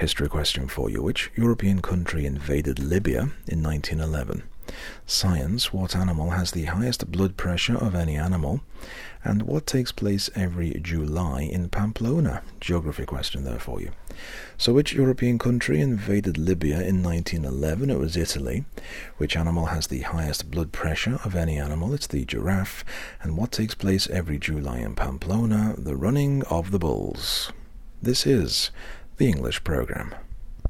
History question for you. Which European country invaded Libya in 1911? Science, what animal has the highest blood pressure of any animal? And what takes place every July in Pamplona? Geography question there for you. So, which European country invaded Libya in 1911? It was Italy. Which animal has the highest blood pressure of any animal? It's the giraffe. And what takes place every July in Pamplona? The running of the bulls. This is the English program.